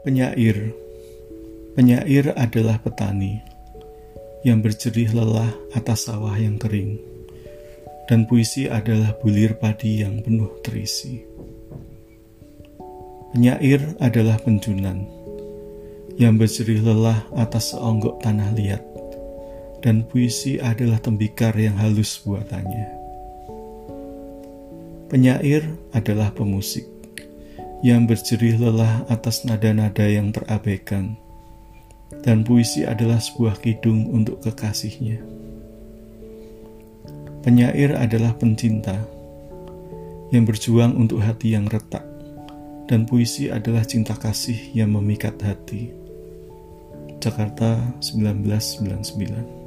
Penyair Penyair adalah petani yang berjerih lelah atas sawah yang kering, dan puisi adalah bulir padi yang penuh terisi. Penyair adalah penjunan yang berjerih lelah atas seonggok tanah liat, dan puisi adalah tembikar yang halus buatannya. Penyair adalah pemusik yang berjerih lelah atas nada-nada yang terabaikan, dan puisi adalah sebuah kidung untuk kekasihnya. Penyair adalah pencinta yang berjuang untuk hati yang retak, dan puisi adalah cinta kasih yang memikat hati. Jakarta 1999